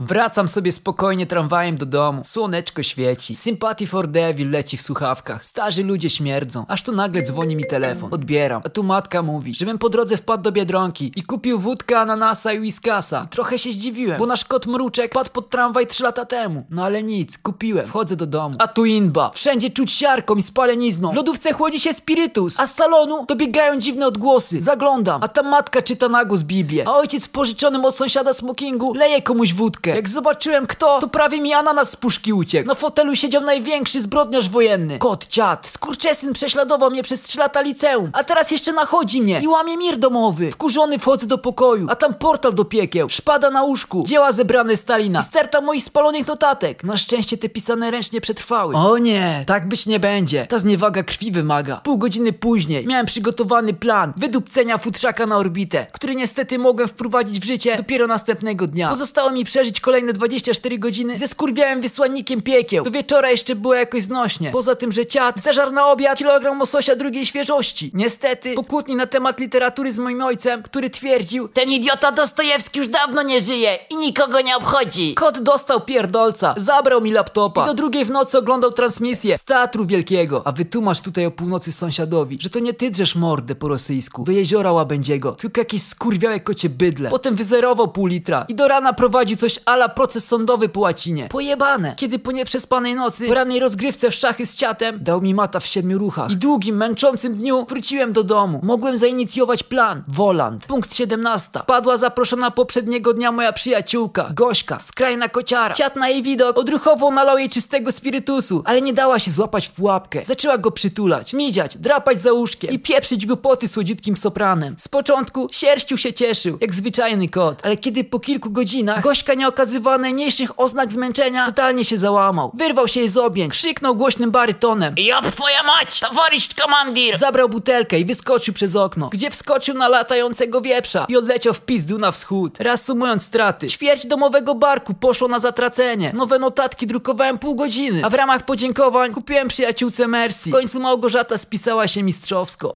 Wracam sobie spokojnie tramwajem do domu. Słoneczko świeci. Sympathy for Devil leci w słuchawkach. Starzy ludzie śmierdzą. Aż tu nagle dzwoni mi telefon. Odbieram. A tu matka mówi, żebym po drodze wpadł do Biedronki i kupił wódkę, ananasa i whiskasa. Trochę się zdziwiłem, bo nasz kot Mruczek padł pod tramwaj 3 lata temu. No ale nic, kupiłem. Wchodzę do domu. A tu inba. Wszędzie czuć siarką i spalenizną. W lodówce chłodzi się spirytus. A z salonu dobiegają dziwne odgłosy. Zaglądam. A tam matka czyta na głos Biblię. A ojciec pożyczonym od sąsiada smokingu leje komuś wódkę. Jak zobaczyłem kto, to prawie mi ananas z puszki uciekł. Na fotelu siedział największy zbrodniarz wojenny. Kot, dziad. Skurczesyn prześladował mnie przez 3 lata liceum. A teraz jeszcze nachodzi mnie i łamie mir domowy. Wkurzony wchodzę do pokoju, a tam portal do piekieł. Szpada na łóżku. Dzieła zebrane Stalina. I sterta moich spalonych notatek. Na szczęście te pisane ręcznie przetrwały. O nie, tak być nie będzie. Ta zniewaga krwi wymaga. Pół godziny później miałem przygotowany plan wydupcenia futrzaka na orbitę, który niestety mogłem wprowadzić w życie dopiero następnego dnia. Pozostało mi przeżyć kolejne 24 godziny ze skurwiałym wysłannikiem piekieł. Do wieczora jeszcze było jakoś znośnie. Poza tym, że ciat zażarł na obiad kilogram łososia drugiej świeżości. Niestety, po kłótni na temat literatury z moim ojcem, który twierdził, Ten idiota Dostojewski już dawno nie żyje i nikogo nie obchodzi. Kot dostał pierdolca, zabrał mi laptopa i do drugiej w nocy oglądał transmisję z Teatru Wielkiego. A wytłumacz tutaj o północy sąsiadowi, że to nie ty drzesz mordę po rosyjsku do jeziora Łabędziego, tylko jakieś skurwiałe kocie bydle. Potem wyzerował pół litra i do rana prowadził coś ala proces sądowy po łacinie. Pojebane! Kiedy po nieprzespanej nocy, po rannej rozgrywce w szachy z ciatem, dał mi mata w siedmiu ruchach i długim, męczącym dniu wróciłem do domu. Mogłem zainicjować plan. Woland. Punkt 17. Padła zaproszona poprzedniego dnia moja przyjaciółka, Gośka, skrajna kociara. Ciat na jej widok odruchowo nalał jej czystego spirytusu, ale nie dała się złapać w pułapkę. Zaczęła go przytulać, midziać, drapać za łóżkiem i pieprzyć głupoty słodziutkim sopranem. Z początku sierściu się cieszył, jak zwyczajny kot, ale kiedy po kilku godzinach Gośka nie okazywała najmniejszych oznak zmęczenia, totalnie się załamał. Wyrwał się jej z objęć, krzyknął głośnym barytonem. Job twoja mać, towarzysz komandir. Zabrał butelkę i wyskoczył przez okno, gdzie wskoczył na latającego wieprza i odleciał w pizdu na wschód. Reasumując straty, ćwierć domowego barku poszło na zatracenie. Nowe notatki drukowałem pół godziny, a w ramach podziękowań kupiłem przyjaciółce Mercy. W końcu Małgorzata spisała się mistrzowsko.